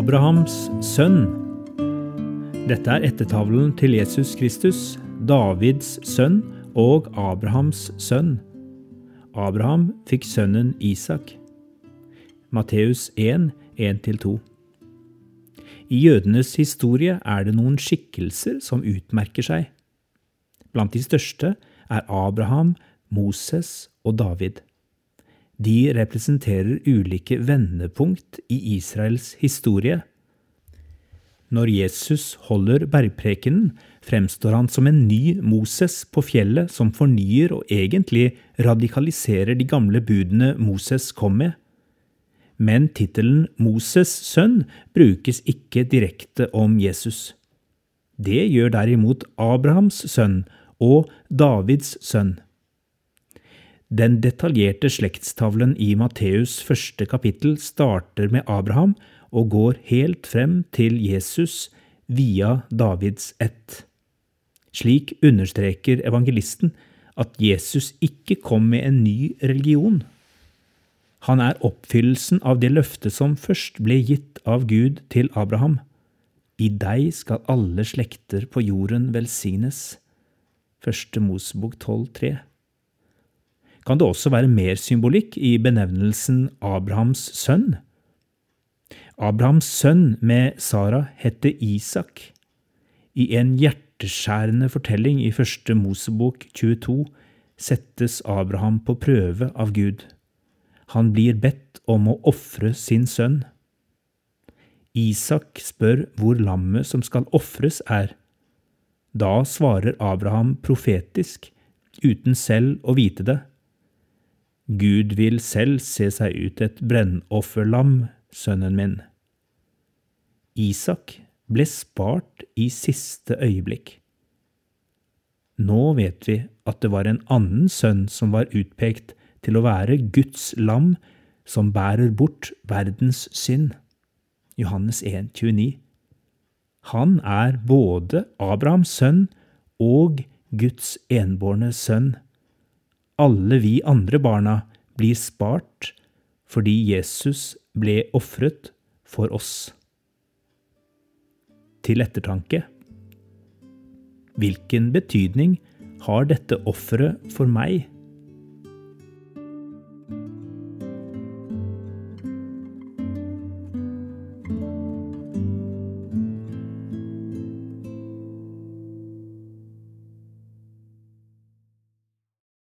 Abrahams sønn. Dette er ettertavlen til Jesus Kristus, Davids sønn og Abrahams sønn. Abraham fikk sønnen Isak. Matteus 1, 1-2. I jødenes historie er det noen skikkelser som utmerker seg. Blant de største er Abraham, Moses og David. De representerer ulike vendepunkt i Israels historie. Når Jesus holder bergprekenen, fremstår han som en ny Moses på fjellet som fornyer og egentlig radikaliserer de gamle budene Moses kom med. Men tittelen Moses' sønn brukes ikke direkte om Jesus. Det gjør derimot Abrahams sønn og Davids sønn. Den detaljerte slektstavlen i Matteus første kapittel starter med Abraham og går helt frem til Jesus via Davids ett. Slik understreker evangelisten at Jesus ikke kom med en ny religion. Han er oppfyllelsen av det løftet som først ble gitt av Gud til Abraham. I deg skal alle slekter på jorden velsignes. Første Mosebok 12,3 kan det også være mer symbolikk i benevnelsen Abrahams sønn. Abrahams sønn med Sara heter Isak. I en hjerteskjærende fortelling i første Mosebok 22 settes Abraham på prøve av Gud. Han blir bedt om å ofre sin sønn. Isak spør hvor lammet som skal ofres, er. Da svarer Abraham profetisk, uten selv å vite det. Gud vil selv se seg ut et brennofferlam, sønnen min. Isak ble spart i siste øyeblikk. Nå vet vi at det var en annen sønn som var utpekt til å være Guds lam som bærer bort verdens synd. Johannes 1, 29. Han er både Abrahams sønn og Guds enbårne sønn alle vi andre barna blir spart fordi Jesus ble ofret for oss. Til ettertanke. Hvilken betydning har dette offeret for meg?